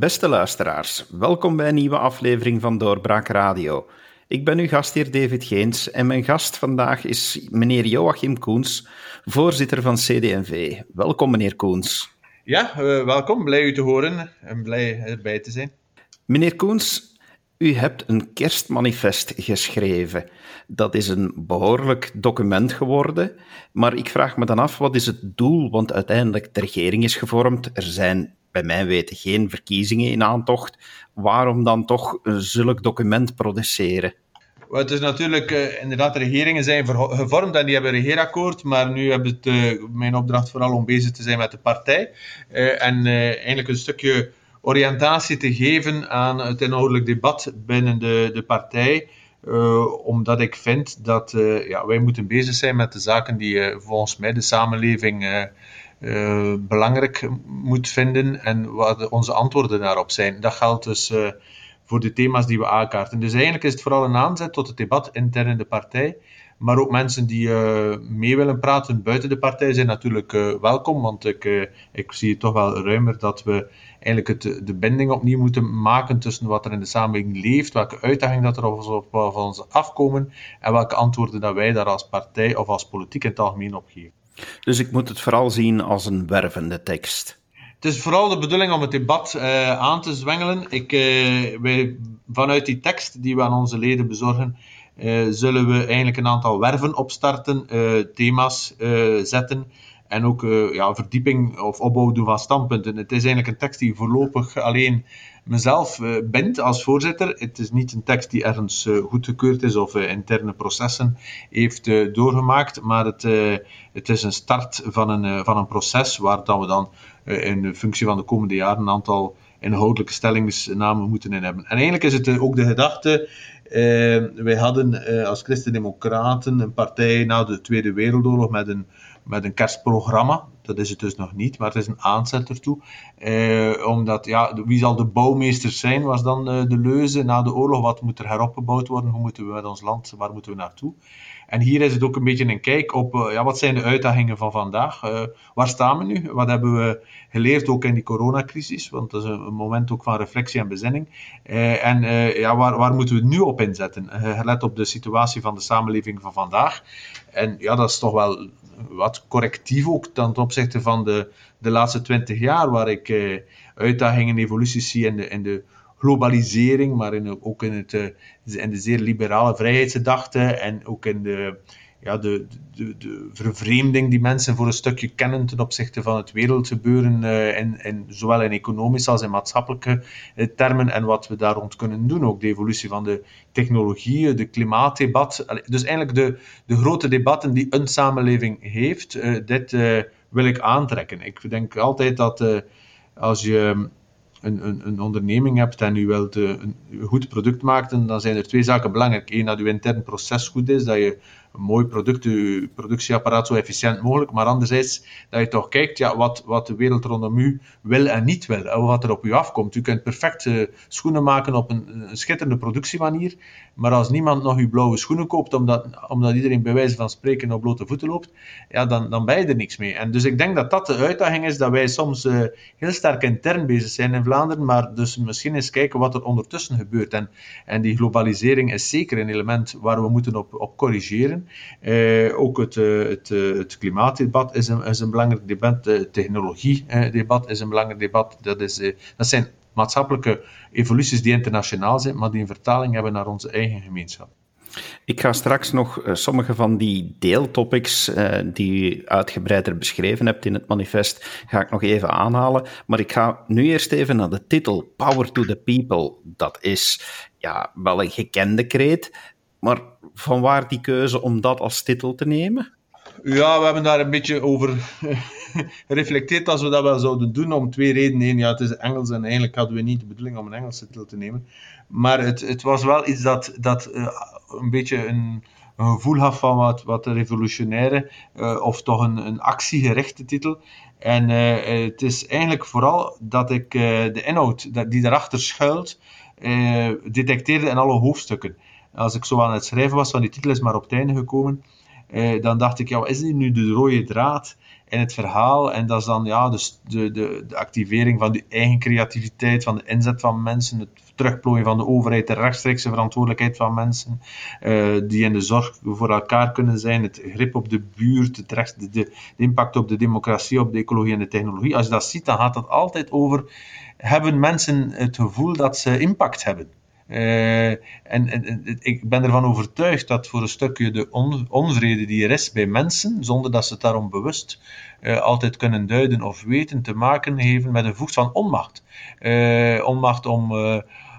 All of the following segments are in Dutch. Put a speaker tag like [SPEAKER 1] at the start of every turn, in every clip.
[SPEAKER 1] Beste luisteraars, welkom bij een nieuwe aflevering van Doorbraak Radio. Ik ben uw gastheer David Geens en mijn gast vandaag is meneer Joachim Koens, voorzitter van CD&V. Welkom meneer Koens.
[SPEAKER 2] Ja, uh, welkom. Blij u te horen en blij erbij te zijn.
[SPEAKER 1] Meneer Koens, u hebt een kerstmanifest geschreven. Dat is een behoorlijk document geworden. Maar ik vraag me dan af, wat is het doel? Want uiteindelijk, de regering is gevormd. Er zijn bij mijn weten geen verkiezingen in aantocht. Waarom dan toch zulk document produceren?
[SPEAKER 2] het is natuurlijk, uh, inderdaad, de regeringen zijn gevormd en die hebben een regeerakkoord, maar nu heb ik uh, mijn opdracht vooral om bezig te zijn met de partij. Uh, en eigenlijk een stukje oriëntatie te geven aan het inhoudelijk debat binnen de, de partij. omdat ik vind dat ja, wij moeten bezig zijn met de zaken die volgens mij de samenleving uh, belangrijk moet vinden en wat onze antwoorden daarop zijn. Dat geldt dus uh, voor de thema's die we aankaarten. Dus eigenlijk is het vooral een aanzet tot het debat intern in de partij. Maar ook mensen die uh, mee willen praten buiten de partij zijn natuurlijk welkom. Want ik, ik zie het toch wel ruimer dat we eigenlijk het, de binding opnieuw moeten maken tussen wat er in de samenleving leeft, welke uitdagingen dat er op, op ons afkomen en welke antwoorden dat wij daar als partij of als politiek in het algemeen op geven.
[SPEAKER 1] Dus ik moet het vooral zien als een wervende tekst.
[SPEAKER 2] Het is vooral de bedoeling om het debat uh, aan te zwengelen. Ik, uh, wij, vanuit die tekst die we aan onze leden bezorgen, uh, zullen we eigenlijk een aantal werven opstarten, thema's zetten en ook ja, verdieping of opbouw doen van standpunten. Het is eigenlijk een tekst die voorlopig alleen mezelf uh, bindt als voorzitter. Het is niet een tekst die ergens uh, goedgekeurd is of uh, interne processen heeft doorgemaakt, maar het, het is een start van een, van een proces waar dan we dan in functie van de komende jaren een aantal inhoudelijke stellingsnamen moeten in hebben. En eigenlijk is het ook de gedachte. wij hadden als Christen-Democraten een partij na de Tweede Wereldoorlog met een, met een kerstprogramma. Dat is het dus nog niet, maar het is een aanzet ertoe. Eh, omdat, ja, wie zal de bouwmeester zijn, was dan uh, de leuze na de oorlog. Wat moet er heropgebouwd worden? Hoe moeten we met ons land, waar moeten we naartoe? En hier is het ook een beetje een kijk op, uh, ja, wat zijn de uitdagingen van vandaag? Waar staan we nu? Wat hebben we geleerd ook in die coronacrisis? Want dat is een, moment ook van reflectie en bezinning. En ja, waar, waar moeten we nu op inzetten? gelet op de situatie van de samenleving van vandaag. En ja, dat is toch wel wat correctief ook ten opzichte van de, de laatste twintig jaar, waar ik eh, uitdagingen en evoluties zie in de, in de globalisering, maar in, ook in, het, uh, in de zeer liberale vrijheidsgedachte en ook in de, ja, de, de, de vervreemding die mensen voor een stukje kennen ten opzichte van het wereldgebeuren, uh, in, zowel in economische als in maatschappelijke uh, termen en wat we daar rond kunnen doen. Ook de evolutie van de technologieën, de klimaatdebat. Dus eigenlijk de, de grote debatten die een samenleving heeft, uh, dit wil ik aantrekken. Ik denk altijd dat als je een, een, een, onderneming hebt en u wilt een, een goed product maken, dan zijn er twee zaken belangrijk. Eén, dat uw intern proces goed is, dat je een mooi product, productieapparaat zo efficiënt mogelijk, maar anderzijds dat je toch kijkt ja, wat, wat de wereld rondom u wil en niet wil, en wat er op u afkomt. U kunt perfect uh, schoenen maken op een, schitterende productiemanier, maar als niemand nog uw blauwe schoenen koopt, omdat, omdat iedereen bij wijze van spreken op blote voeten loopt, ja, dan, dan ben je er niks mee. En dus ik denk dat dat de uitdaging is, dat wij soms uh, heel sterk intern bezig zijn in Vlaanderen, maar dus misschien eens kijken wat er ondertussen gebeurt. En, en die globalisering is zeker een element waar we moeten op, op corrigeren. Eh, ook het, eh, het, eh, het, klimaatdebat is een, is een belangrijk debat. Het technologiedebat is een belangrijk debat. Dat, is, dat zijn maatschappelijke evoluties die internationaal zijn, maar die een vertaling hebben naar onze eigen gemeenschap.
[SPEAKER 1] Ik ga straks nog sommige van die deeltopics die u uitgebreider beschreven hebt in het manifest, ga ik nog even aanhalen. Maar ik ga nu eerst even naar de titel Power to the People. Dat is ja, wel een gekende kreet, maar van waar die keuze om dat als titel te nemen?
[SPEAKER 2] Ja, we hebben daar een beetje over gereflecteerd als we dat wel zouden doen, om twee redenen. Eén, ja, het is Engels en eigenlijk hadden we niet de bedoeling om een Engelse titel te nemen. Maar het, het was wel iets dat, dat uh, een beetje een, gevoel had van wat, wat revolutionaire, uh, of toch een, een actiegerichte titel. En uh, het is eigenlijk vooral dat ik de inhoud die daarachter schuilt, detecteerde in alle hoofdstukken als ik zo aan het schrijven was van die titel is maar op het einde gekomen, dan dacht ik, ja, wat is dit nu de rode draad in het verhaal? En dat is dan ja, dus de, de, de activering van de eigen creativiteit, van de inzet van mensen, het terugplooien van de overheid, de rechtstreekse verantwoordelijkheid van mensen uh, die in de zorg voor elkaar kunnen zijn, het grip op de buurt, recht, de, de, impact op de democratie, op de ecologie en de technologie. Als je dat ziet, dan gaat het altijd over, hebben mensen het gevoel dat ze impact hebben? Uh, en, en, ik ben ervan overtuigd dat voor een stukje de on, onvrede die er is bij mensen, zonder dat ze het daarom bewust uh, altijd kunnen duiden of weten, te maken heeft met een voet van onmacht. Uh, onmacht om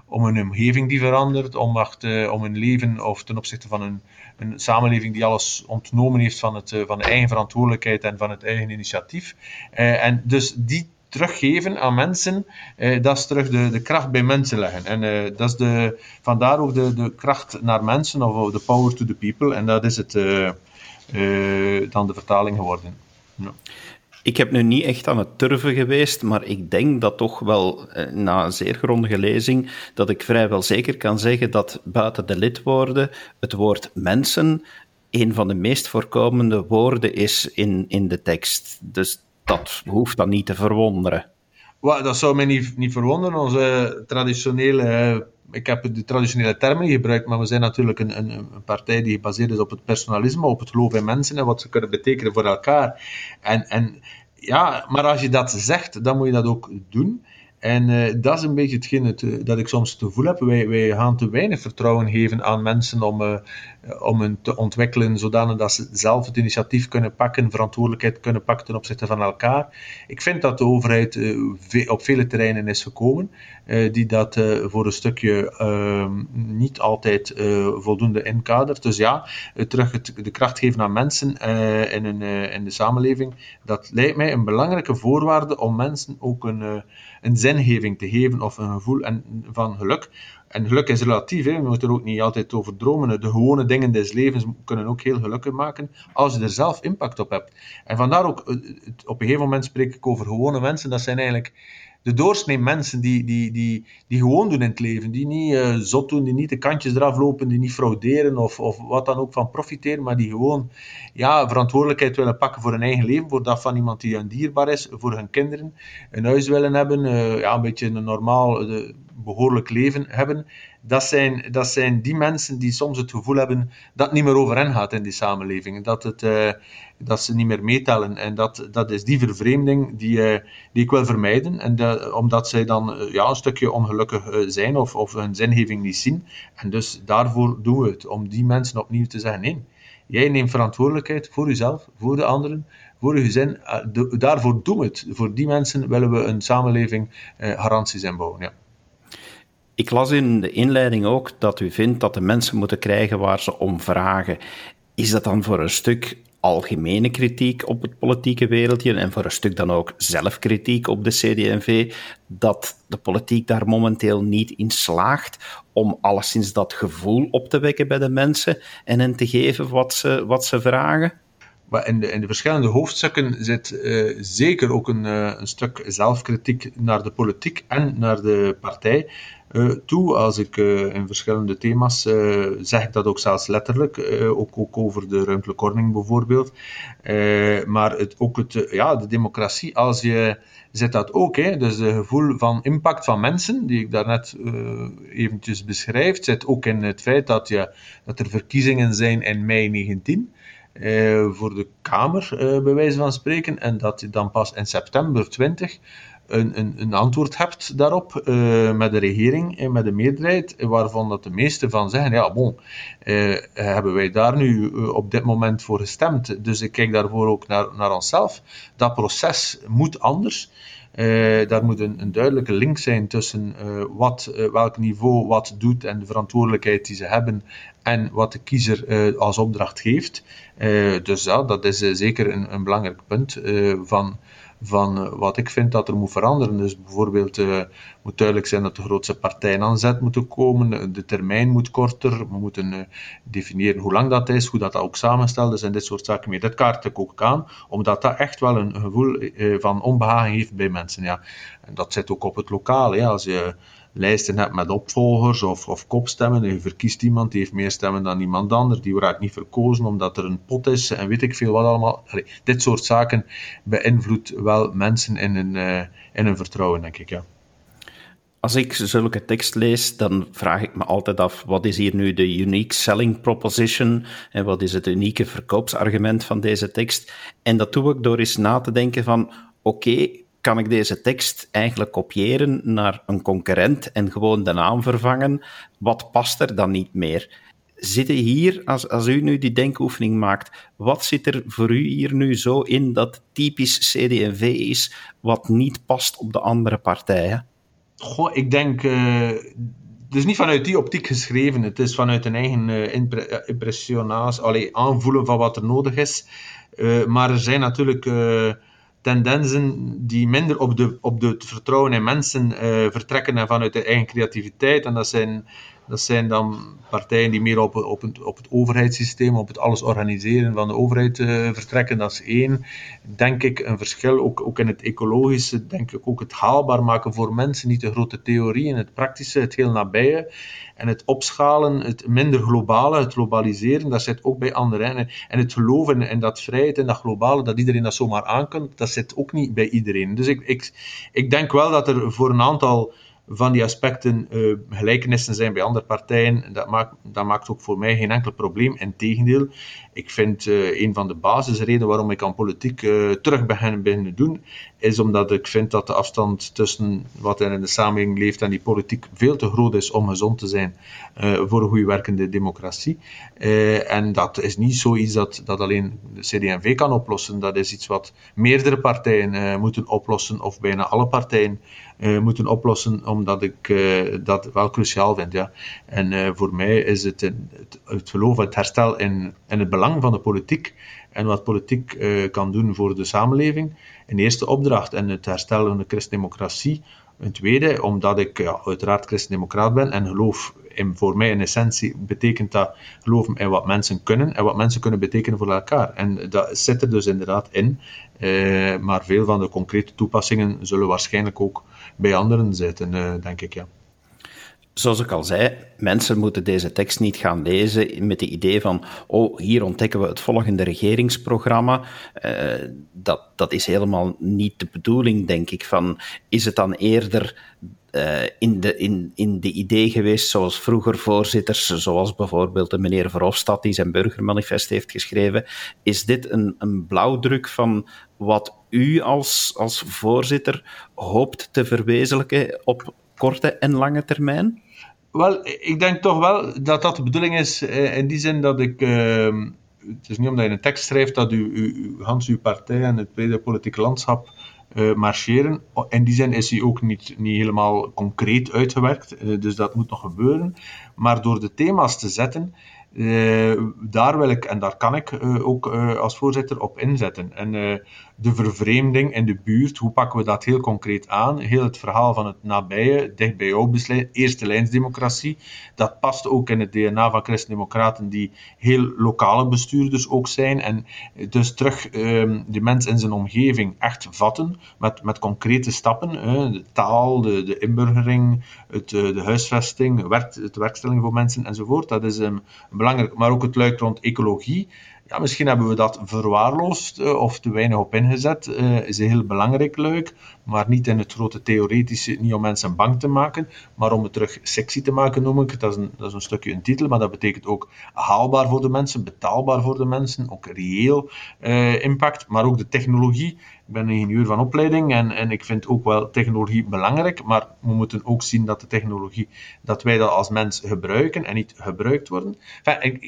[SPEAKER 2] om een omgeving die verandert, uh, om een leven of ten opzichte van een, een samenleving die alles ontnomen heeft van, het, van de eigen verantwoordelijkheid en van het eigen initiatief. En dus die teruggeven aan mensen, dat is terug de, de kracht bij mensen leggen. En dat is de, vandaar ook de, de kracht naar mensen, of de power to the people. En dat is het, dan de vertaling geworden. Ja.
[SPEAKER 1] Ik heb nu niet echt aan het turven geweest, maar ik denk dat toch wel, eh, na een zeer grondige lezing, dat ik vrijwel zeker kan zeggen dat buiten de lidwoorden het woord mensen een van de meest voorkomende woorden is in, in de tekst. Dus dat hoeft dan niet te verwonderen.
[SPEAKER 2] Dat zou mij niet, niet verwonderen. Onze traditionele eh, ik heb de traditionele termen gebruikt, maar we zijn natuurlijk een, een, een, partij die gebaseerd is op het personalisme, op het geloof in mensen en wat ze kunnen betekenen voor elkaar. En, en ja, maar als je dat zegt, dan moet je dat ook doen. En uh, dat is een beetje hetgeen het, uh, dat ik soms het gevoel heb. Wij, wij gaan te weinig vertrouwen geven aan mensen om, uh, om hen te ontwikkelen, zodanig dat ze zelf het initiatief kunnen pakken, verantwoordelijkheid kunnen pakken ten opzichte van elkaar. Ik vind dat de overheid op vele terreinen is gekomen, die dat voor een stukje ehm, niet altijd voldoende inkadert. Dus ja, terug de kracht geven aan mensen in, in de samenleving, dat lijkt mij een belangrijke voorwaarde om mensen ook een een zingeving te geven of een gevoel van geluk. En geluk is relatief, hè. we moeten er ook niet altijd over dromen. De gewone dingen des levens kunnen ook heel gelukkig maken als je er zelf impact op hebt. En vandaar ook, eh, op een gegeven moment spreek ik over gewone mensen. Dat zijn eigenlijk de doorsnee mensen die, die, die, die gewoon doen in het leven. Die niet uh, zot doen, die niet de kantjes eraf lopen, die niet frauderen of, of wat dan ook van profiteren, maar die gewoon ja, verantwoordelijkheid willen pakken voor hun eigen leven, voor dat van iemand die hun dierbaar is, voor hun kinderen, een huis willen hebben, uh, ja, een beetje een normaal, behoorlijk leven hebben dat zijn, dat zijn die mensen die soms het gevoel hebben dat het niet meer over hen gaat in die samenleving. Dat, het, uh, dat ze niet meer meetellen. En dat, dat is die vervreemding die, uh, die ik wil vermijden. En omdat zij dan uh, ja, een stukje ongelukkig zijn of, of hun zingeving niet zien. En dus daarvoor doen we het. Om die mensen opnieuw te zeggen: nee, jij neemt verantwoordelijkheid voor jezelf, voor de anderen voor je gezin. daarvoor doen we het. Voor die mensen willen we een samenleving garanties inbouwen. Ja.
[SPEAKER 1] Ik las in de inleiding ook dat u vindt dat de mensen moeten krijgen waar ze om vragen. Is dat dan voor een stuk algemene kritiek op het politieke wereldje en voor een stuk dan ook zelfkritiek op de CD&V, dat de politiek daar momenteel niet in slaagt om alleszins dat gevoel op te wekken bij de mensen en hen te geven wat ze, wat ze vragen?
[SPEAKER 2] Maar in de, in de verschillende hoofdstukken zit uh, zeker ook een, uh, een stuk zelfkritiek naar de politiek en naar de partij. Uh, toe. Als ik uh, in verschillende thema's uh, zeg dat ook zelfs letterlijk, ook, ook over de ruimtelijke ordening bijvoorbeeld. maar het, ook het, ja, de democratie, als je zit dat ook, hè, dus het gevoel van impact van mensen, die ik daarnet eventjes beschrijf, zit ook in het feit dat, je, dat er verkiezingen zijn in mei 19. Voor de Kamer, bij wijze van spreken, en dat je dan pas in september 20 een, een, een antwoord hebt daarop uh, met de regering en met de meerderheid, waarvan dat de meesten van zeggen, ja bon, hebben wij daar nu op dit moment voor gestemd, dus ik kijk daarvoor ook naar, naar onszelf. Dat proces moet anders. Uh, daar moet een, een, duidelijke link zijn tussen uh, wat, uh, welk niveau wat doet en de verantwoordelijkheid die ze hebben en wat de kiezer als opdracht geeft. dus ja, dat is zeker een, een belangrijk punt van van eh, wat ik vind dat er moet veranderen. Dus bijvoorbeeld uh, moet duidelijk zijn dat de grootste partijen aan zet moeten komen, de termijn moet korter, we moeten definiëren hoe lang dat is, hoe dat, dat ook samengesteld is en dit soort zaken meer. Dat kaart ik ook aan, omdat dat echt wel een gevoel van onbehagen heeft bij mensen. Ja. En dat zit ook op het lokaal. Ja. Als je lijsten hebt met opvolgers of, of kopstemmen. Je verkiest iemand die heeft meer stemmen dan iemand anders. Die wordt niet verkozen omdat er een pot is en weet ik veel wat allemaal. dit soort zaken beïnvloedt wel mensen in hun, uh, in hun vertrouwen, denk ik. Ja.
[SPEAKER 1] Als ik zulke tekst lees, dan vraag ik me altijd af, wat is hier nu de unique selling proposition en wat is het unieke verkoopsargument van deze tekst? En dat doe ik door eens na te denken van, oké, kan ik deze tekst eigenlijk kopiëren naar een concurrent en gewoon de naam vervangen? Wat past er dan niet meer? Zitten hier, als, als u nu die denkoefening maakt, wat zit er voor u hier nu zo in dat typisch CD&V is, wat niet past op de andere partijen?
[SPEAKER 2] Goh, ik denk. Uh, het is niet vanuit die optiek geschreven. Het is vanuit een eigen uh, impressionatie, aanvoelen van wat er nodig is. Maar er zijn natuurlijk tendensen die minder op, de, op de, het vertrouwen in mensen vertrekken en vanuit de eigen creativiteit. En dat zijn dat zijn dan partijen die meer op, op, het, op het overheidssysteem, op het alles organiseren van de overheid uh, vertrekken. Dat is één, denk ik, een verschil. Ook, ook in het ecologische, denk ik, ook het haalbaar maken voor mensen. Niet de grote theorieën, het praktische, het heel nabije. En het opschalen, het minder globale, het globaliseren, dat zit ook bij anderen. En, en het geloven in dat vrijheid en dat globale, dat iedereen dat zomaar aankunt, dat zit ook niet bij iedereen. Dus ik, ik, ik denk wel dat er voor een aantal van die aspecten uh, gelijkenissen zijn bij andere partijen. Dat maakt, dat maakt ook voor mij geen enkel probleem. Integendeel, ik vind uh, een van de basisredenen waarom ik aan politiek uh, terug begin beginnen doen, is omdat ik vind dat de afstand tussen wat er in de samenleving leeft en die politiek veel te groot is om gezond te zijn voor een goede werkende democratie. en dat is niet zoiets dat, dat alleen de CD&V kan oplossen. Dat is iets wat meerdere partijen moeten oplossen, of bijna alle partijen moeten oplossen, omdat ik dat wel cruciaal vind. Ja. En voor mij is het, het, het geloof, het herstel in, in het belang van de politiek en wat politiek kan doen voor de samenleving. Een eerste opdracht en het herstellen van de christendemocratie. Een tweede, omdat ik ja, uiteraard christendemocraat ben en geloof in, voor mij in essentie betekent dat geloven in wat mensen kunnen en wat mensen kunnen betekenen voor elkaar. En dat zit er dus inderdaad in, eh, maar veel van de concrete toepassingen zullen waarschijnlijk ook bij anderen zitten, uh, denk ik. Ja.
[SPEAKER 1] Zoals ik al zei, mensen moeten deze tekst niet gaan lezen met het idee van, oh, hier ontdekken we het volgende regeringsprogramma. Uh, dat, dat is helemaal niet de bedoeling, denk ik. Van, is het dan eerder uh, in, de, in, in de idee geweest, zoals vroeger voorzitters, zoals bijvoorbeeld de meneer Verhofstadt die zijn burgermanifest heeft geschreven. Is dit een, een blauwdruk van wat u als, als voorzitter hoopt te verwezenlijken op korte en lange termijn?
[SPEAKER 2] Wel, ik denk toch wel dat dat de bedoeling is, eh, in die zin dat ik. Uh, het is niet omdat je een tekst schrijft dat u, u, Hans, uw partij en het brede politieke landschap uh, marcheren. In die zin is hij ook niet, niet helemaal concreet uitgewerkt, uh, dus dat moet nog gebeuren. Maar door de thema's te zetten, daar wil ik en daar kan ik ook als voorzitter op inzetten. En de vervreemding in de buurt, hoe pakken we dat heel concreet aan? Heel het verhaal van het nabije, dicht bij jou besluit, eerste lijnsdemocratie, dat past ook in het DNA van Christen-Democraten, die heel lokale bestuurders ook zijn. En dus terug um, de mens in zijn omgeving echt vatten met, met concrete stappen. De taal, de, de inburgering, het, eh, de huisvesting, werk, het werkstelling voor mensen enzovoort. Dat is um, belangrijk. Maar ook het luik rond ecologie ja, misschien hebben we dat verwaarloosd uh, of te weinig op ingezet. Uh, is heel belangrijk leuk, maar niet in het grote theoretische, niet om mensen bang te maken, maar om het terug sexy te maken, noem ik het. Dat is een, dat is een stukje een titel, maar dat betekent ook haalbaar voor de mensen, betaalbaar voor de mensen, ook reëel uh, impact, maar ook de technologie. Ben ingenieur van opleiding en, en ik vind ook wel technologie belangrijk, maar we moeten ook zien dat de technologie, dat wij dat als mens gebruiken en niet gebruikt worden.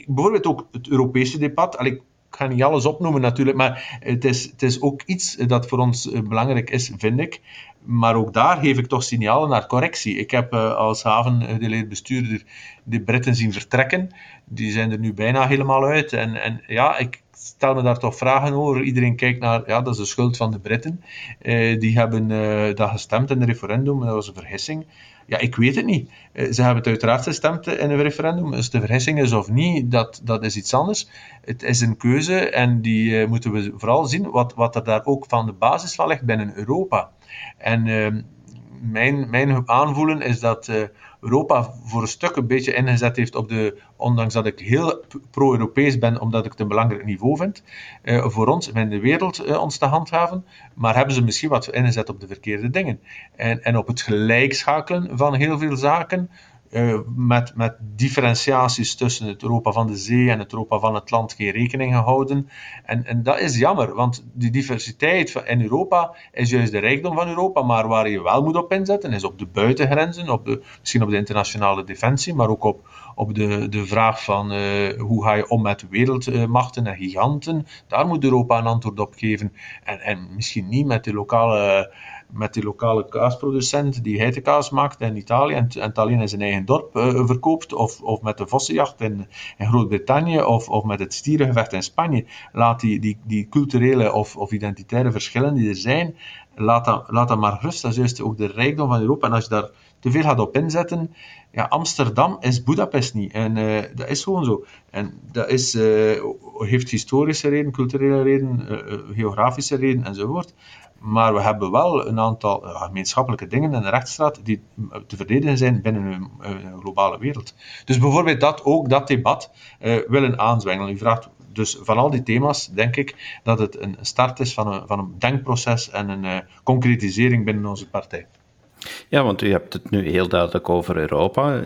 [SPEAKER 2] Bijvoorbeeld ook het Europese debat. ik ga niet alles opnoemen natuurlijk, maar het is, het is ook iets dat voor ons eh, belangrijk is, vind ik. Maar ook daar geef ik toch signalen naar correctie. Ik heb uh, als havengedeleerd bestuurder de Britten zien vertrekken. Die zijn er nu bijna helemaal uit. En, en ja, ik, stel me daar toch vragen over. Iedereen kijkt naar, ja, dat is de schuld van de Britten. Uh, die hebben uh, dat gestemd in het referendum, dat was een vergissing. Ja, ik weet het niet. Uh, ze hebben het uiteraard gestemd in een referendum. Dus de vergissing is of niet, dat, dat is iets anders. Het is een keuze en die moeten we vooral zien wat, wat er daar ook van de basis van ligt binnen Europa. En ehm, mijn, mijn aanvoelen is dat Europa voor een stuk een beetje ingezet heeft op de, ondanks dat ik heel pro-Europees ben, omdat ik het een belangrijk niveau vind, voor ons in de wereld ons te handhaven, maar hebben ze misschien wat ingezet op de verkeerde dingen. En, en op het gelijkschakelen van heel veel zaken, uh, met, met differentiaties tussen het Europa van de zee en het Europa van het land geen rekening gehouden. En, en dat is jammer, want die diversiteit in Europa is juist de rijkdom van Europa, maar waar je wel moet op inzetten is op de buitengrenzen, op de, misschien op de internationale defensie, maar ook op, op de, de vraag van uh, hoe ga je om met wereldmachten en giganten. Daar moet Europa een antwoord op geven. En, en misschien niet met de lokale met die lokale kaasproducent die geitenkaas maakt in Italië en, en alleen in zijn eigen dorp uh, verkoopt, of, of met de vossenjacht in, in Groot-Brittannië, of, of met het stierengevecht in Spanje. Laat die, die, die culturele of, of identitaire verschillen die er zijn, laat dat, maar rust. Dat is juist ook de rijkdom van Europa. En als je daar te veel gaat op inzetten, ja, Amsterdam is Budapest niet. En uh, dat is gewoon zo. En dat is, uh, heeft historische reden, culturele reden, uh, geografische reden enzovoort. Maar we hebben wel een aantal gemeenschappelijke dingen in de rechtsstraat die te verdedigen zijn binnen een, globale wereld. Dus bijvoorbeeld dat, ook dat debat willen aanzwengelen. U vraagt dus van al die thema's denk ik dat het een start is van een, van een denkproces en een uh, concretisering binnen onze partij.
[SPEAKER 1] Ja, want u hebt het nu heel duidelijk over Europa.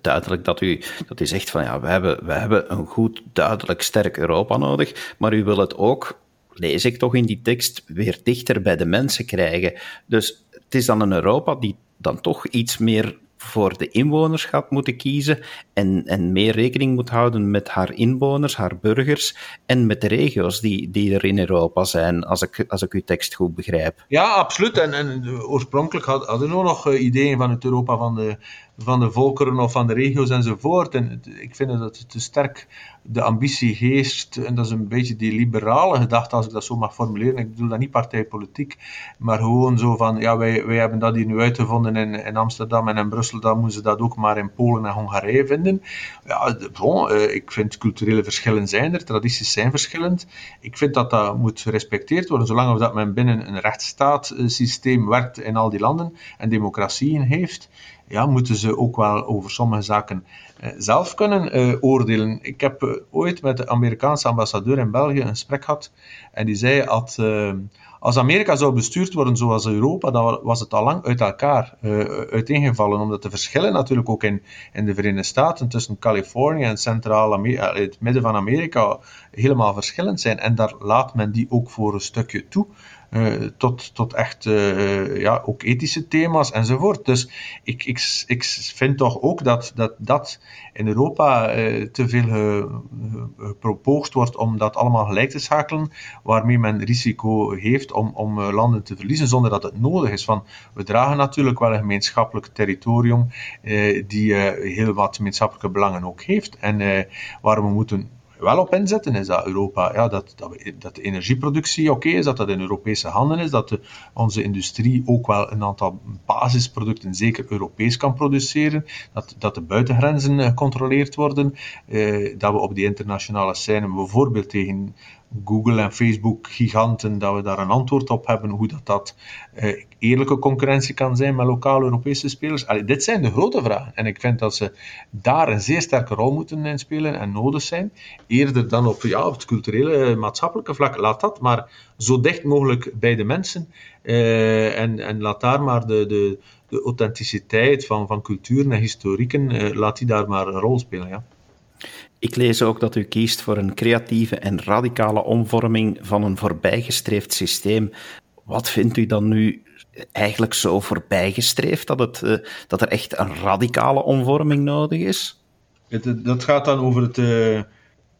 [SPEAKER 1] duidelijk dat u, dat u zegt van ja, we hebben, we hebben een goed, duidelijk, sterk Europa nodig, maar u wil het ook lees ik toch in die tekst, weer dichter bij de mensen krijgen. Dus het is dan een Europa die dan toch iets meer voor de inwoners gaat moeten kiezen en, en meer rekening moet houden met haar inwoners, haar burgers en met de regio's die, die er in Europa zijn, als ik, als ik uw tekst goed begrijp.
[SPEAKER 2] Ja, absoluut. En, en oorspronkelijk hadden we nog uh, ideeën van het Europa van de, van de volkeren of van de regio's enzovoort. En ik vind dat het te sterk de ambitie geest, en dat is een beetje die liberale gedachte, als ik dat zo mag formuleren. Ik bedoel dat niet partijpolitiek, maar gewoon zo van, ja, wij, wij hebben dat hier nu uitgevonden in, in Amsterdam en in Brussel, dan moeten ze dat ook maar in Polen en Hongarije vinden. Ja, bon, eh, ik vind culturele verschillen zijn er, tradities zijn verschillend. Ik vind dat dat moet gerespecteerd worden, zolang dat men binnen een rechtsstaatsysteem werkt in al die landen en democratieën heeft ja, moeten ze ook wel over sommige zaken eh, zelf kunnen uh, oordelen. Ik heb uh, ooit met de Amerikaanse ambassadeur in België een gesprek gehad en die zei dat als Amerika zou bestuurd worden zoals Europa, dan was het al lang uit elkaar uiteengevallen, omdat de verschillen natuurlijk ook in, in de Verenigde Staten tussen Californië en Centraal-Amerika, het midden van Amerika, helemaal verschillend zijn. En daar laat men die ook voor een stukje toe. Uh, tot, tot echt uh, ja, ook ethische thema's enzovoort. Dus ik, ik, ik vind toch ook dat dat, dat in Europa uh, te veel gepropoogd wordt om dat allemaal gelijk te schakelen, waarmee men risico heeft om, om landen te verliezen zonder dat het nodig is. Van, we dragen natuurlijk wel een gemeenschappelijk territorium die heel wat gemeenschappelijke belangen ook heeft en waar we moeten wel op inzetten, is dat Europa, ja, dat, dat, dat de energieproductie oké is, dat dat in Europese handen is, dat onze industrie ook wel een aantal basisproducten zeker Europees kan produceren, dat, dat de buitengrenzen gecontroleerd worden, eh, dat we op die internationale scène bijvoorbeeld tegen Google en Facebook giganten, dat we daar een antwoord op hebben hoe dat, dat eh, eerlijke concurrentie kan zijn met lokale Europese spelers. Allee, dit zijn de grote vragen. En ik vind dat ze daar een zeer sterke rol moeten in spelen en nodig zijn. Eerder dan op, ja, op het culturele, maatschappelijke vlak. Laat dat maar zo dicht mogelijk bij de mensen. Eh, en, en laat daar maar de, de, authenticiteit van, van culturen en historieken, eh, laat die daar maar een rol spelen. Ja.
[SPEAKER 1] Ik lees ook dat u kiest voor een creatieve en radicale omvorming van een voorbijgestreefd systeem. Wat vindt u dan nu eigenlijk zo voorbijgestreefd dat, het, uh, dat er echt een radicale omvorming nodig is?
[SPEAKER 2] Het, dat gaat dan over het, uh,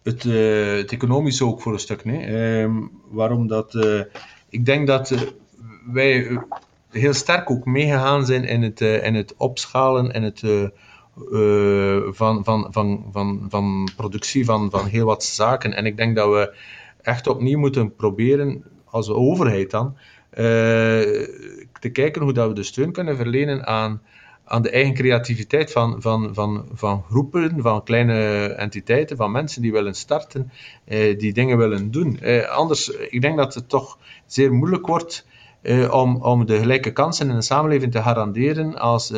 [SPEAKER 2] het, uh, het, economische ook voor een stuk. Nee? Ehm, waarom dat... ik denk dat wij heel sterk ook meegegaan zijn in het, in het opschalen en het uh, van, van, van, van, van productie van, van heel wat zaken. En ik denk dat we echt opnieuw moeten proberen, als overheid dan, uh, te kijken hoe dat we de steun kunnen verlenen aan, aan de eigen creativiteit van, van, van, van groepen, van kleine entiteiten, van mensen die willen starten, uh, die dingen willen doen. anders, ik denk dat het toch zeer moeilijk wordt om, om de gelijke kansen in de samenleving te garanderen als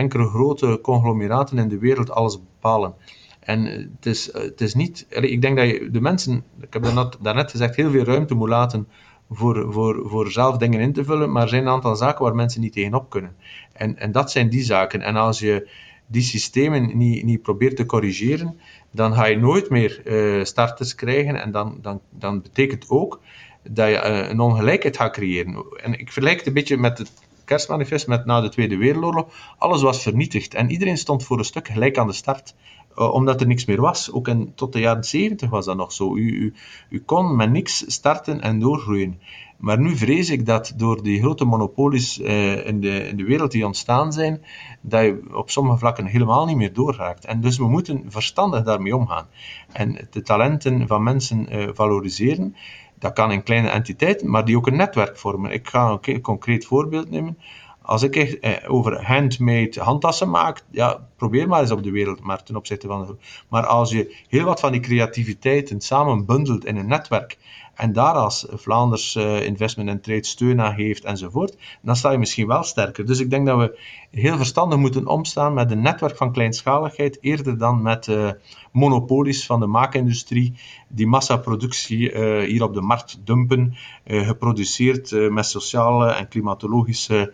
[SPEAKER 2] enkele grote conglomeraten in de wereld alles bepalen. En het is, het is niet, ik denk dat je de mensen, ik heb daarnet, daarnet gezegd, heel veel ruimte moet laten voor, voor, voor zelf dingen in te vullen, maar er zijn een aantal zaken waar mensen niet tegenop kunnen. En, en dat zijn die zaken. En als je die systemen niet, niet probeert te corrigeren, dan ga je nooit meer uh, starters krijgen. En dan, dan, dan betekent ook dat je een ongelijkheid gaat creëren. En ik vergelijk het een beetje met het kerstmanifest met na de Tweede Wereldoorlog. Alles was vernietigd en iedereen stond voor een stuk gelijk aan de start. Uh, omdat er niks meer was. Ook in, tot de jaren 70 was dat nog zo. U, u, u kon met niks starten en doorgroeien. Maar nu vrees ik dat door die grote monopolies uh, in, de, in de wereld die ontstaan zijn, dat je op sommige vlakken helemaal niet meer doorraakt. En dus we moeten verstandig daarmee omgaan. En de talenten van mensen uh, valoriseren. Dat kan in kleine entiteiten, maar die ook een netwerk vormen. Ik ga een concreet voorbeeld nemen. Als ik echt eh, over handmade handtassen maak, ja, probeer maar eens op de wereldmarkt ten opzichte van de... Maar als je heel wat van die creativiteiten samen bundelt in een netwerk en daar als Vlaanders uh, Investment and Trade steun aan geeft enzovoort, dan sta je misschien wel sterker. Dus ik denk dat we heel verstandig moeten omstaan met een netwerk van kleinschaligheid, eerder dan met uh, monopolies van de maakindustrie die massaproductie uh, hier op de markt dumpen, geproduceerd met sociale en klimatologische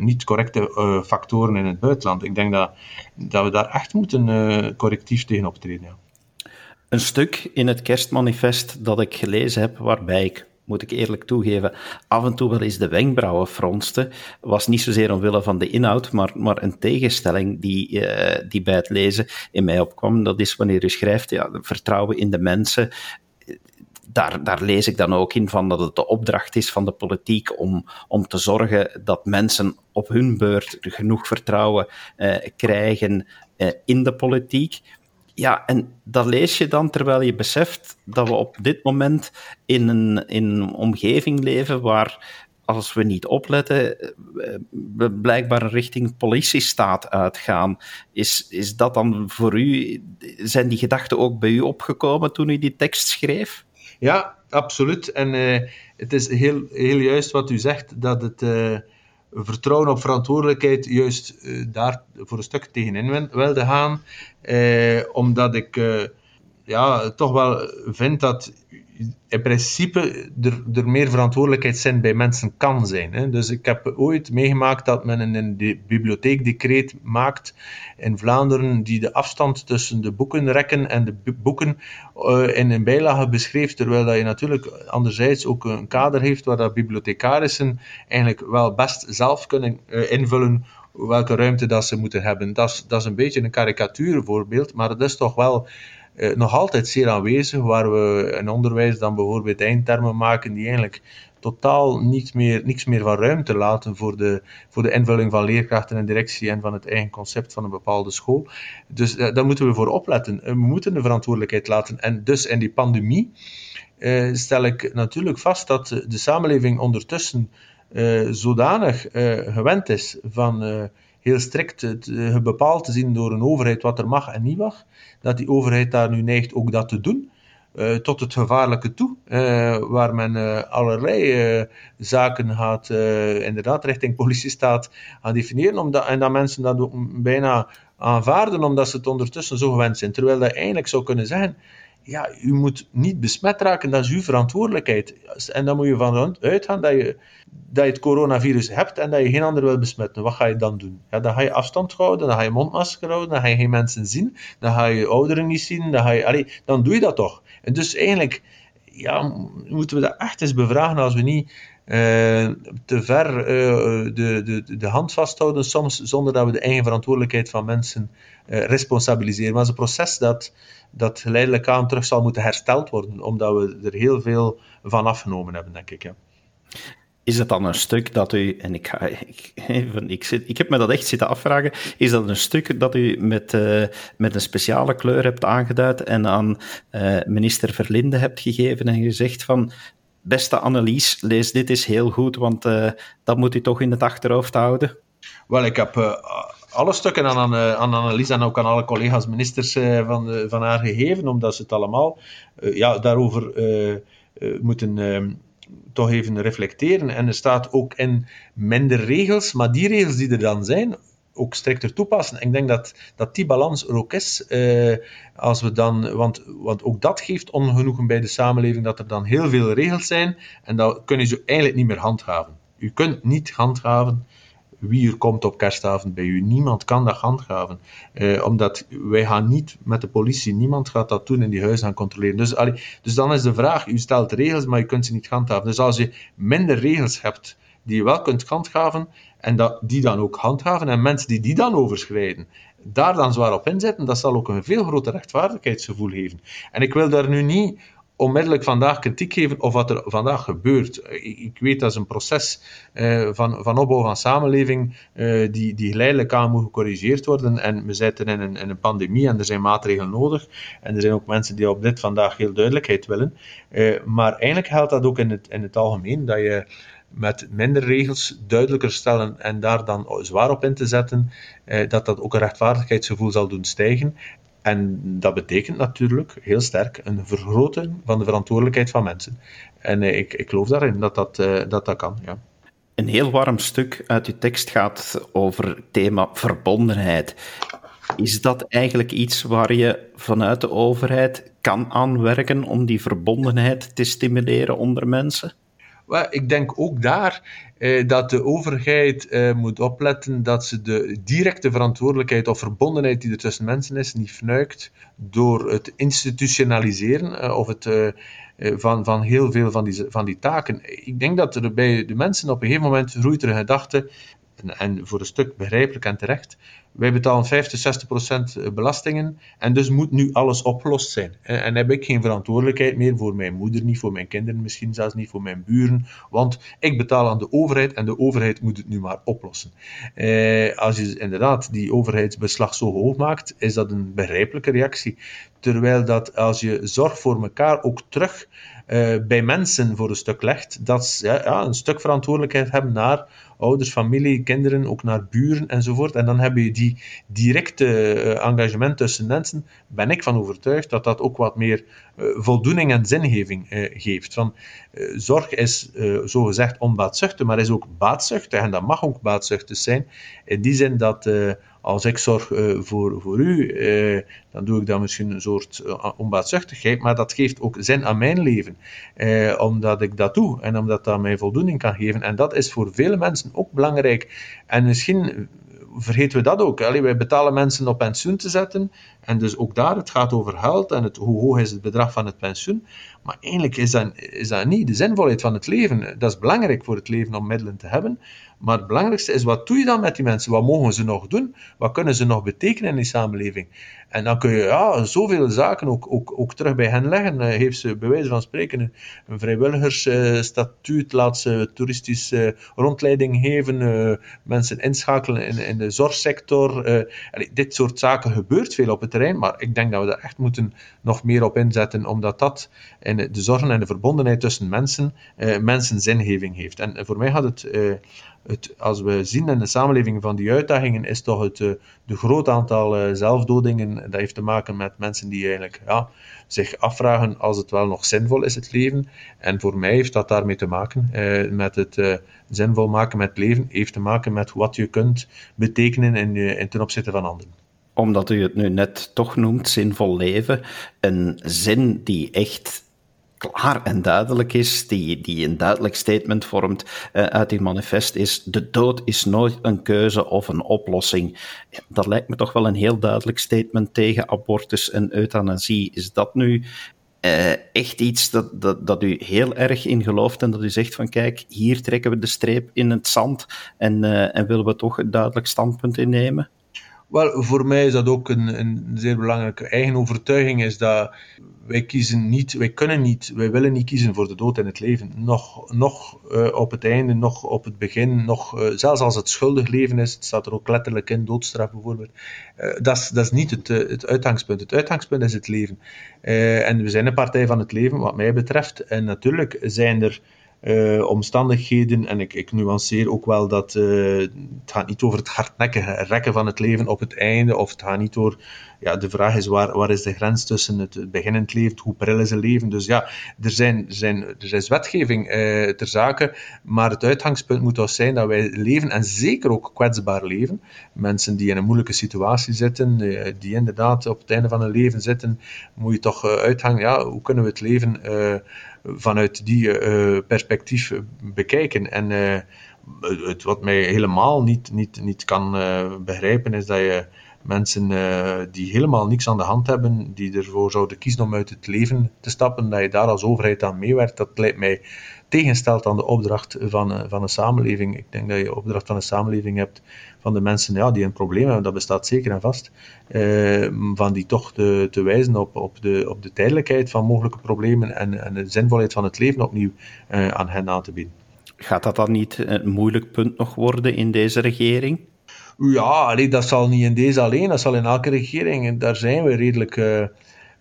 [SPEAKER 2] niet correcte factoren in het buitenland. Ik denk dat, dat we daar echt moeten correctief tegen optreden. Ja
[SPEAKER 1] een stuk in het kerstmanifest dat ik gelezen heb, waarbij ik, moet ik eerlijk toegeven, af en toe wel eens de wenkbrauwen fronste, was niet zozeer omwille van de inhoud, maar, maar een tegenstelling die, uh, die bij het lezen in mij opkwam. Dat is wanneer u schrijft, ja, vertrouwen in de mensen, daar, daar, lees ik dan ook in van dat het de opdracht is van de politiek om, om te zorgen dat mensen op hun beurt genoeg vertrouwen uh, krijgen uh, in de politiek. Ja, en dat lees je dan terwijl je beseft dat we op dit moment in een, in omgeving leven waar, als we niet opletten, we blijkbaar richting politiestaat uitgaan. Is, is dat dan voor u, zijn die gedachten ook bij u opgekomen toen u die tekst schreef?
[SPEAKER 2] Ja, absoluut. En uh, het is heel, heel juist wat u zegt, dat het... Uh vertrouwen op verantwoordelijkheid juist uh, daar voor een stuk tegenin wilde gaan. Eh, omdat ik eh, ja, toch wel vind dat in principe er, er meer verantwoordelijkheid zijn bij mensen kan zijn. Hè. Dus ik heb ooit meegemaakt dat men een, een bibliotheekdecreet maakt in Vlaanderen die de afstand tussen de boekenrekken en de boeken uh, in een bijlage beschreef, terwijl dat je natuurlijk anderzijds ook een kader heeft waar dat bibliothecarissen eigenlijk wel best zelf kunnen uh, invullen welke ruimte dat ze moeten hebben. Dat is, dat is een beetje een karikatuurvoorbeeld, maar het is toch wel eh, nog altijd zeer aanwezig, waar we in onderwijs dan bijvoorbeeld eindtermen maken die eigenlijk totaal niets meer, niks meer van ruimte laten voor de, voor de invulling van leerkrachten en directie en van het eigen concept van een bepaalde school. Dus uh, daar moeten we voor opletten. We moeten de verantwoordelijkheid laten. En dus in die pandemie stel ik natuurlijk vast dat de samenleving ondertussen zodanig gewend is van heel strikt het, bepaald te zien door een overheid wat er mag en niet mag, dat die overheid daar nu neigt ook dat te doen. Uh, tot het gevaarlijke toe, uh, waar men allerlei zaken gaat, inderdaad richting politiestaat gaan definiëren, omdat, en dat mensen dat ook bijna aanvaarden, omdat ze het ondertussen zo gewend zijn. Terwijl dat eigenlijk zou kunnen zeggen, ja, u moet niet besmet raken, dat is uw verantwoordelijkheid. En dan moet je van uitgaan dat je, dat je het coronavirus hebt en dat je geen ander wil besmetten. Wat ga je dan doen? Ja, dan ga je afstand houden, dan ga je mondmasker houden, dan ga je geen mensen zien, dan ga je ouderen niet zien, dan, ga je, dan doe je dat toch. En dus eigenlijk ja, moeten we dat echt eens bevragen als we niet te ver uh, de, de, de hand vasthouden, soms zonder dat we de eigen verantwoordelijkheid van mensen uh, responsabiliseren. Maar het is een proces dat dat geleidelijk aan terug zal moeten hersteld worden, omdat we er heel veel van afgenomen hebben, denk ik.
[SPEAKER 1] Is het dan een stuk dat u, en ik, ik, ik, zit, ik heb me dat echt zitten afvragen, is dat een stuk dat u met, met een speciale kleur hebt aangeduid en aan minister Verlinde hebt gegeven en gezegd van, beste Annelies, lees dit is heel goed, want uh, dat moet u toch in het achterhoofd houden?
[SPEAKER 2] Wel, ik heb alle stukken aan, aan, aan Annelies en ook aan alle collega's ministers van, van haar gegeven, omdat ze het allemaal ja, daarover moeten, toch even reflecteren. En er staat ook in minder regels, maar die regels die er dan zijn, ook strikter toepassen. Ik denk dat, dat die balans er ook is. Eh, als we dan, want, want ook dat geeft ongenoegen bij de samenleving, dat er dan heel veel regels zijn en dan kun je ze eigenlijk niet meer handhaven. U kunt niet handhaven wie er komt op kerstavond bij u. Niemand kan dat handhaven. Eh, omdat wij gaan niet met de politie, niemand gaat dat doen in die huizen gaan controleren. Dus, dus dan is de vraag, u stelt regels, maar je kunt ze niet handhaven. Dus als je minder regels hebt die je wel kunt handhaven, en dat, die dan ook handhaven, en mensen die die dan overschrijden, daar dan zwaar op inzetten, dat zal ook een veel groter rechtvaardigheidsgevoel geven. En ik wil daar nu niet onmiddellijk vandaag kritiek geven of wat er vandaag gebeurt. Ik, weet dat is een proces eh, van, van opbouw van samenleving uh, die, die geleidelijk aan moet gecorrigeerd worden. En we zitten in een, in een pandemie en er zijn maatregelen nodig. En er zijn ook mensen die op dit vandaag heel duidelijkheid willen. Uh, maar eigenlijk geldt dat ook in het, in het algemeen, dat je met minder regels duidelijker stellen en daar dan zwaar op in te zetten, dat dat ook een rechtvaardigheidsgevoel zal doen stijgen. En dat betekent natuurlijk heel sterk een vergroting van de verantwoordelijkheid van mensen. En eh, ik, ik geloof daarin dat dat, uh, dat, dat kan. Ja.
[SPEAKER 1] Een heel warm stuk uit uw tekst gaat over het thema verbondenheid. Is dat eigenlijk iets waar je vanuit de overheid kan aanwerken om die verbondenheid te stimuleren onder mensen?
[SPEAKER 2] Ik denk ook daar eh, dat de overheid eh, moet opletten dat ze de directe verantwoordelijkheid of verbondenheid die er tussen mensen is, niet fnuikt door het institutionaliseren eh, of het, eh, eh, van, van heel veel van die, van die taken. Ik denk dat er bij de mensen op een gegeven moment groeit er een gedachte, en, en voor een stuk begrijpelijk en terecht, wij betalen 50, 60 procent eh, belastingen en dus moet nu alles opgelost zijn. En, en, heb ik geen verantwoordelijkheid meer voor mijn moeder, niet voor mijn kinderen, misschien zelfs niet voor mijn buren, want ik betaal aan de overheid en de overheid moet het nu maar oplossen. Eh, als je inderdaad die overheidsbeslag zo hoog maakt, is dat een begrijpelijke reactie. Terwijl dat als je zorg voor elkaar ook terug uh, bij mensen voor een stuk legt, dat ze ja, ja, een stuk verantwoordelijkheid hebben naar ouders, familie, kinderen, ook naar buren enzovoort. En dan heb je die directe uh, engagement tussen mensen, ben ik van overtuigd dat dat ook wat meer uh, voldoening en zingeving geeft. Van, zorg is zo gezegd onbaatzuchtig, maar is ook baatzuchtig en dat mag ook baatzuchtig zijn. In die zin dat als ik zorg uh, voor, voor u, uh, dan doe ik dan misschien een soort uh, onbaatzuchtigheid, maar dat geeft ook zin aan mijn leven, omdat ik dat doe en omdat dat mij voldoening kan geven. En dat is voor vele mensen ook belangrijk. En misschien vergeten we dat ook. Allee, wij betalen mensen op pensioen te zetten. En dus ook daar, het gaat over geld en het, hoe hoog is het bedrag van het pensioen. Maar eigenlijk is dat, is dat niet de zinvolheid van het leven. Dat is belangrijk voor het leven om middelen te hebben. Maar het belangrijkste is, wat doe je dan met die mensen? Wat mogen ze nog doen? Wat kunnen ze nog betekenen in die samenleving? En dan kun je ja, zoveel zaken ook, ook, ook terug bij hen leggen. Uh, heeft ze bij wijze van spreken een, vrijwilligersstatuut, uh, laat ze toeristische uh, rondleiding geven, mensen inschakelen in, in de zorgsector. Dit soort zaken gebeurt veel op het terrein, maar ik denk dat we daar echt moeten nog meer op inzetten, omdat dat in de zorgen en de verbondenheid tussen mensen, mensen zingeving heeft. En voor mij gaat het het, als we zien in de samenleving van die uitdagingen, is toch het uh, de groot aantal uh, zelfdodingen. Dat heeft te maken met mensen die eigenlijk ja, zich afvragen als het wel nog zinvol is, het leven. En voor mij heeft dat daarmee te maken. Uh, met het zinvol maken met leven, heeft te maken met wat je kunt betekenen in, in ten opzichte van anderen
[SPEAKER 1] omdat u het nu net toch noemt, zinvol leven, een zin die echt klaar en duidelijk is, die, die een duidelijk statement vormt uh, uit die manifest, is de dood is nooit een keuze of een oplossing. Dat lijkt me toch wel een heel duidelijk statement tegen abortus en euthanasie. Is dat nu uh, echt iets dat, dat, dat u heel erg in gelooft en dat u zegt van kijk, hier trekken we de streep in het zand en, uh, en willen we toch een duidelijk standpunt innemen?
[SPEAKER 2] Wel, voor mij is dat ook een, een zeer belangrijke eigen overtuiging, is dat wij kiezen niet, wij kunnen niet, wij willen niet kiezen voor de dood en het leven. Nog, nog uh, op het einde, nog op het begin, nog, uh, zelfs als het schuldig leven is, het staat er ook letterlijk in, doodstraf bijvoorbeeld. Dat, is, dat is niet het, het uitgangspunt. Het uitgangspunt is het leven. en we zijn een partij van het leven, wat mij betreft. En natuurlijk zijn er uh, omstandigheden. En ik, ik nuanceer ook wel dat uh, het gaat niet over het hardnekkige rekken van het leven op het einde, of het gaat niet door, ja, de vraag is waar, waar is de grens tussen het beginnend leven, hoe pril is het leven. Dus ja, er, zijn, zijn, er is wetgeving uh, ter zake, maar het uitgangspunt moet toch zijn dat wij leven, en zeker ook kwetsbaar leven. Mensen die in een moeilijke situatie zitten, die inderdaad op het einde van hun leven zitten, moet je toch uithangen, ja, hoe kunnen we het leven vanuit die uh, perspectief bekijken. En uh, het, wat mij helemaal niet, niet, niet kan begrijpen is dat je mensen die helemaal niks aan de hand hebben, die ervoor zouden kiezen om uit het leven te stappen, dat je daar als overheid aan meewerkt, dat lijkt mij tegenstelt aan de opdracht van, van een samenleving. Ik denk dat je opdracht van een samenleving hebt van de mensen ja, die een probleem hebben, dat bestaat zeker en vast, eh, van die toch te, te wijzen op, op, de, op de tijdelijkheid van mogelijke problemen en, en de zinvolheid van het leven opnieuw eh, aan hen aan te bieden.
[SPEAKER 1] Gaat dat dan niet een moeilijk punt nog worden in deze regering?
[SPEAKER 2] Ja, allee, dat zal niet in deze alleen, dat zal in elke regering. En daar zijn we redelijk... Uh,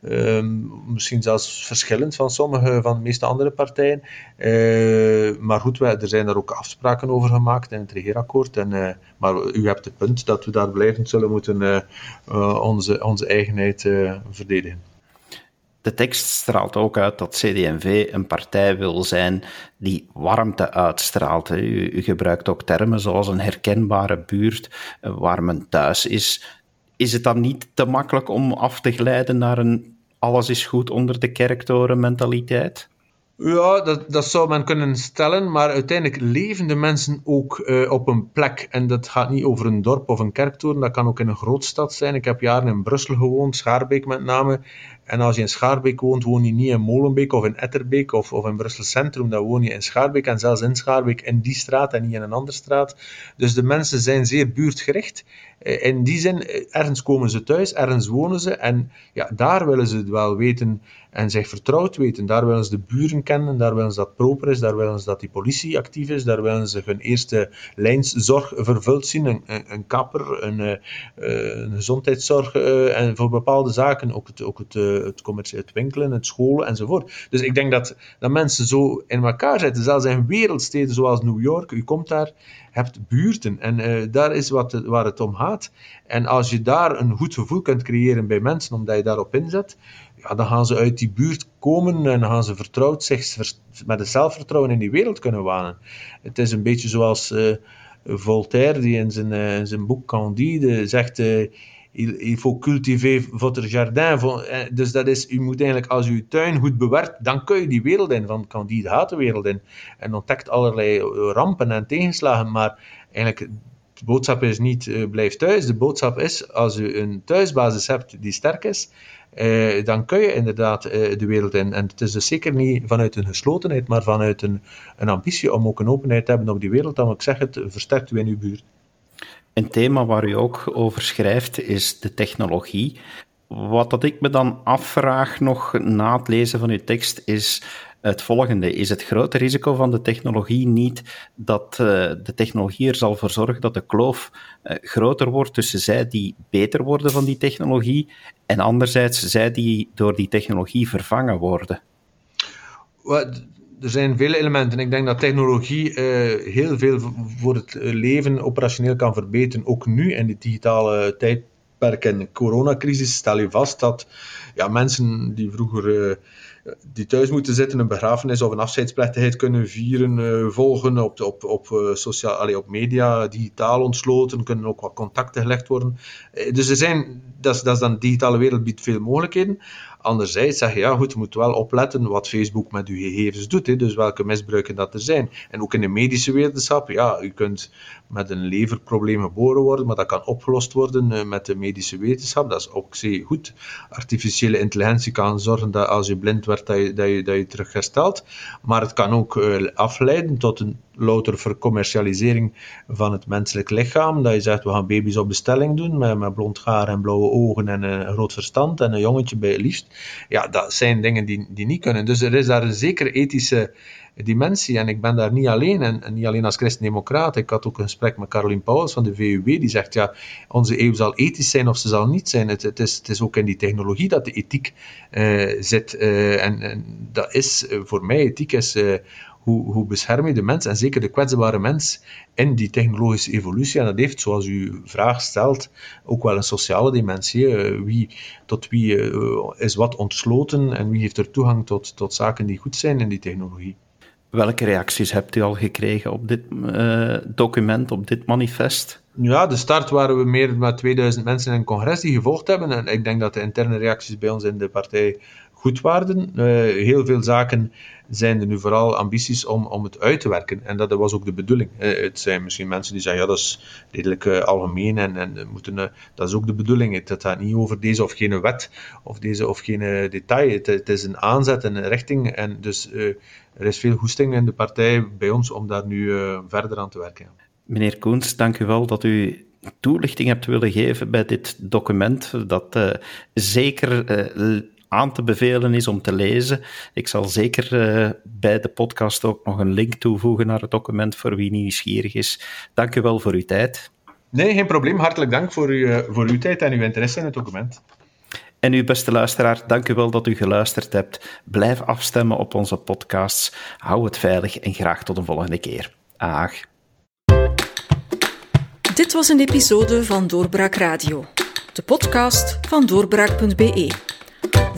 [SPEAKER 2] Um, misschien zelfs verschillend van sommige van de meeste andere partijen. Uh, maar goed, wij, er zijn daar ook afspraken over gemaakt in het regeerakkoord. En, uh, maar u hebt het punt dat we daar blijvend zullen moeten uh, onze, onze eigenheid verdedigen.
[SPEAKER 1] De tekst straalt ook uit dat CD&V een partij wil zijn die warmte uitstraalt. U, u gebruikt ook termen zoals een herkenbare buurt waar men thuis is is het dan niet te makkelijk om af te glijden naar een alles is goed onder de kerktoren mentaliteit?
[SPEAKER 2] Ja, dat, dat zou men kunnen stellen, maar uiteindelijk leven de mensen ook uh, op een plek. En dat gaat niet over een dorp of een kerktoren, dat kan ook in een grootstad zijn. Ik heb jaren in Brussel gewoond, Schaarbeek met name. En als je in Schaarbeek woont, woon je niet in Molenbeek of in Etterbeek of, of in Brussel Centrum, dan woon je in Schaarbeek en zelfs in Schaarbeek in die straat en niet in een andere straat. Dus de mensen zijn zeer buurtgericht. Eh, in die zin, eh, ergens komen ze thuis, ergens wonen ze en ja, daar willen ze wel weten en zich vertrouwd weten. Daar willen ze de buren kennen, daar willen ze dat proper is, daar willen ze dat die politie actief is, daar willen ze hun eerste lijnszorg vervuld zien, een, een, kapper, een, eh, een gezondheidszorg en voor bepaalde zaken ook het, ook het, het, commercie, het winkelen, het scholen enzovoort. Dus ik denk dat, dat mensen zo in elkaar zitten, zelfs in wereldsteden zoals New York, u komt daar, hebt buurten en daar is wat, waar het om gaat. En als je daar een goed gevoel kunt creëren bij mensen, omdat je daarop inzet, dan gaan ze uit die buurt komen en gaan ze vertrouwd zich met het zelfvertrouwen in die wereld kunnen wanen. Het is een beetje zoals uh, Voltaire, die in zijn, in zijn boek Candide zegt il, il faut cultiver votre jardin. Dus dat is, u moet eigenlijk, als u uw tuin goed bewerkt, dan kun je die wereld in, van Candide gaat de wereld in. En ontdekt allerlei rampen en tegenslagen, maar eigenlijk de boodschap is niet blijf thuis. De boodschap is, als u een thuisbasis hebt die sterk is, uh, dan kun je inderdaad uh, de wereld in. En het is dus zeker niet vanuit een geslotenheid, maar vanuit een, een ambitie om ook een openheid te hebben op die wereld. Dan ik zeg het, versterkt u in uw buurt.
[SPEAKER 1] Een thema waar u ook over schrijft is de technologie. Wat dat ik me dan afvraag nog na het lezen van uw tekst is het volgende. Is het grote risico van de technologie niet dat uh, de technologie er zal voor zorgen dat de kloof groter wordt tussen zij die beter worden van die technologie en anderzijds zij die door die technologie vervangen worden?
[SPEAKER 2] er zijn vele elementen. Ik denk dat technologie uh, heel veel voor het leven operationeel kan verbeteren. Ook nu in de digitale tijdperk en coronacrisis stel je vast dat ja, mensen die vroeger uh, die thuis moeten zitten, een begrafenis of een afscheidsplechtigheid kunnen vieren, uh, volgen op, op, op, sociaal, allez, op media, digitaal ontsloten, kunnen ook wat contacten gelegd worden. dus er zijn, dat is, dat dan de digitale wereld biedt veel mogelijkheden. Anderzijds zeg je, ja goed, je moet wel opletten wat Facebook met uw gegevens doet, hè, dus welke misbruiken dat er zijn. En ook in de medische wetenschap, ja, u kunt met een leverprobleem geboren worden, maar dat kan opgelost worden uh, met de medische wetenschap. Dat is ook zeer goed. Artificiële intelligentie kan zorgen dat als je blind werd, dat je, dat je, dat je terug herstelt. Maar het kan ook uh, afleiden tot een louter vercommercialisering van het menselijk lichaam. Dat je zegt, we gaan baby's op bestelling doen, met, met blond haar en blauwe ogen en een groot verstand en een jongetje bij het liefst. Ja, dat zijn dingen die, die niet kunnen. Dus er is daar een zekere ethische dimensie. En ik ben daar niet alleen, en, niet alleen als christendemocraat. Ik had ook een gesprek met Caroline Pauwels van de VUW, die zegt, ja, onze eeuw zal ethisch zijn of ze zal niet zijn. Het, het, is, het is ook in die technologie dat de ethiek uh, zit. Uh, en, en, dat is, uh, voor mij, ethiek is hoe, hoe bescherm je de mens, en zeker de kwetsbare mens, in die technologische evolutie. En dat heeft, zoals u vraag stelt, ook wel een sociale dimensie. wie, tot wie is wat ontsloten en wie heeft er toegang tot, tot zaken die goed zijn in die technologie.
[SPEAKER 1] Welke reacties hebt u al gekregen op dit uh, document, op dit manifest?
[SPEAKER 2] Ja, de start waren we meer dan 2000 mensen in een congres die gevolgd hebben. En ik denk dat de interne reacties bij ons in de partij goed waren. Uh, heel veel zaken zijn er nu vooral ambities om, om het uit te werken. En dat was ook de bedoeling. Het zijn misschien mensen die zeggen, ja, dat is redelijk uh, algemeen en, en moeten, dat is ook de bedoeling. Het gaat niet over deze of geen wet of deze of geen detail. Het, is een aanzet en een richting. En dus er is veel goesting in de partij bij ons om daar nu verder aan te werken.
[SPEAKER 1] Meneer Koens, dank u wel dat u toelichting hebt willen geven bij dit document, dat zeker aan te bevelen is om te lezen. Ik zal zeker uh, bij de podcast ook nog een link toevoegen naar het document voor wie nieuwsgierig is. Dank u wel voor uw tijd.
[SPEAKER 2] Nee, geen probleem. Hartelijk dank voor, u, voor uw tijd en uw interesse in het document.
[SPEAKER 1] En uw beste luisteraar, dank u wel dat u geluisterd hebt. Blijf afstemmen op onze podcasts. Hou het veilig en graag tot een volgende keer. Aag.
[SPEAKER 3] Dit was een episode van Doorbraak Radio, de podcast van doorbraak.be.